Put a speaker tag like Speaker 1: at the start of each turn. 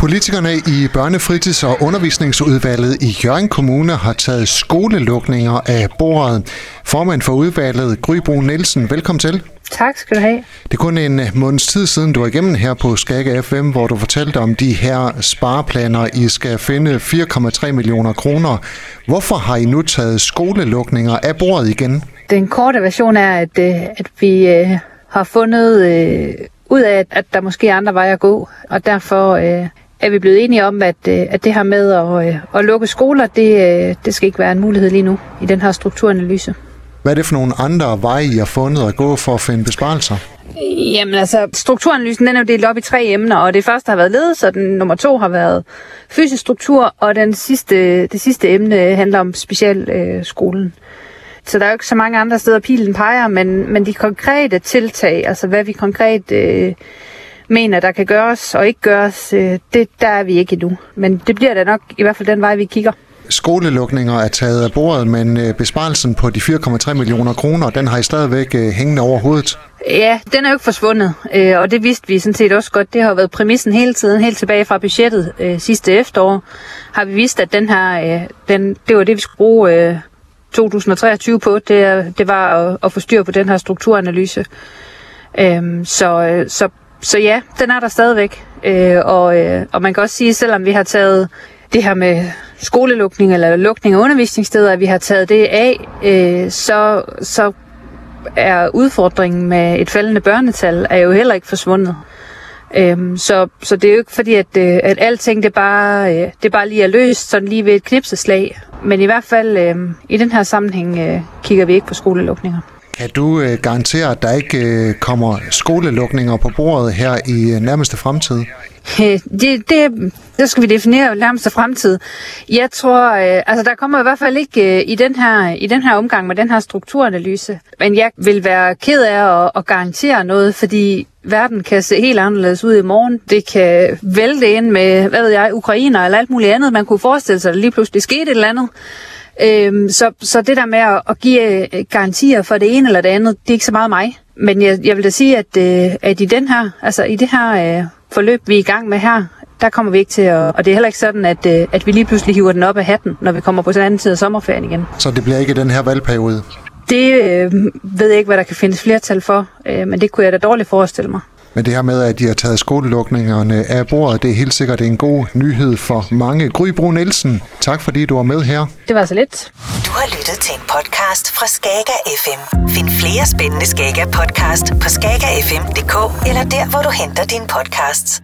Speaker 1: Politikerne i Børnefritids- og Undervisningsudvalget i Jørgen Kommune har taget skolelukninger af bordet. Formand for udvalget, Gry Brun Nielsen, velkommen til.
Speaker 2: Tak skal du have.
Speaker 1: Det er kun en måneds tid siden, du er igennem her på Skagge FM, hvor du fortalte om de her spareplaner. I skal finde 4,3 millioner kroner. Hvorfor har I nu taget skolelukninger af bordet igen?
Speaker 2: Den korte version er, at, øh, at vi øh, har fundet øh, ud af, at der måske er andre veje at gå, og derfor øh, er vi blevet enige om, at, øh, at det her med at, øh, at lukke skoler, det, øh, det skal ikke være en mulighed lige nu i den her strukturanalyse.
Speaker 1: Hvad er det for nogle andre veje, I har fundet at gå for at finde besparelser?
Speaker 2: Jamen altså, strukturanalysen den er jo delt op i tre emner, og det første har været ledelse, og den nummer to har været fysisk struktur, og den sidste, det sidste emne handler om specialskolen. Øh, så der er jo ikke så mange andre steder, pilen peger, men, men de konkrete tiltag, altså hvad vi konkret øh, mener, der kan gøres og ikke gøres, øh, det, der er vi ikke endnu. Men det bliver da nok i hvert fald den vej, vi kigger.
Speaker 1: Skolelukninger er taget af bordet, men øh, besparelsen på de 4,3 millioner kroner, den har I stadigvæk øh, hængende over hovedet.
Speaker 2: Ja, den er jo ikke forsvundet, og det vidste vi sådan set også godt. Det har været præmissen hele tiden, helt tilbage fra budgettet sidste efterår, har vi vidst, at den her, den, det var det, vi skulle bruge øh, 2023 på, det, det var at, at få styr på den her strukturanalyse. Øhm, så, så, så ja, den er der stadigvæk. Øh, og, øh, og man kan også sige, selvom vi har taget det her med skolelukning eller lukning af undervisningssteder, at vi har taget det af, øh, så, så er udfordringen med et faldende børnetal er jo heller ikke forsvundet. Øhm, så, så det er jo ikke fordi, at, øh, at alting det bare, øh, det bare lige er løst sådan lige ved et knipseslag. Men i hvert fald øh, i den her sammenhæng øh, kigger vi ikke på skolelukninger.
Speaker 1: Kan du øh, garantere, at der ikke øh, kommer skolelukninger på bordet her i øh, nærmeste fremtid?
Speaker 2: Øh, det, det, det skal vi definere nærmeste fremtid. Jeg tror, øh, altså der kommer i hvert fald ikke øh, i, den her, i den her omgang med den her strukturanalyse. Men jeg vil være ked af at, at garantere noget, fordi verden kan se helt anderledes ud i morgen. Det kan vælte ind med, hvad ved jeg, Ukrainer eller alt muligt andet. Man kunne forestille sig, at der lige pludselig skete et eller andet. Øhm, så, så det der med at, at give øh, garantier for det ene eller det andet, det er ikke så meget mig. Men jeg, jeg vil da sige, at, øh, at i den her, altså i det her øh, forløb, vi er i gang med her, der kommer vi ikke til at... Og det er heller ikke sådan, at, øh, at vi lige pludselig hiver den op af hatten, når vi kommer på den anden tid af sommerferien igen.
Speaker 1: Så det bliver ikke den her valgperiode?
Speaker 2: Det øh, ved jeg ikke, hvad der kan findes flertal for, øh, men det kunne jeg da dårligt forestille mig.
Speaker 1: Men det her med, at de har taget skolelukningerne af bordet, det er helt sikkert en god nyhed for mange. Gry Brun Nielsen, tak fordi du var med her.
Speaker 2: Det var så lidt.
Speaker 3: Du har lyttet til en podcast fra Skager FM. Find flere spændende Skager podcast på skagerfm.dk eller der, hvor du henter dine podcasts.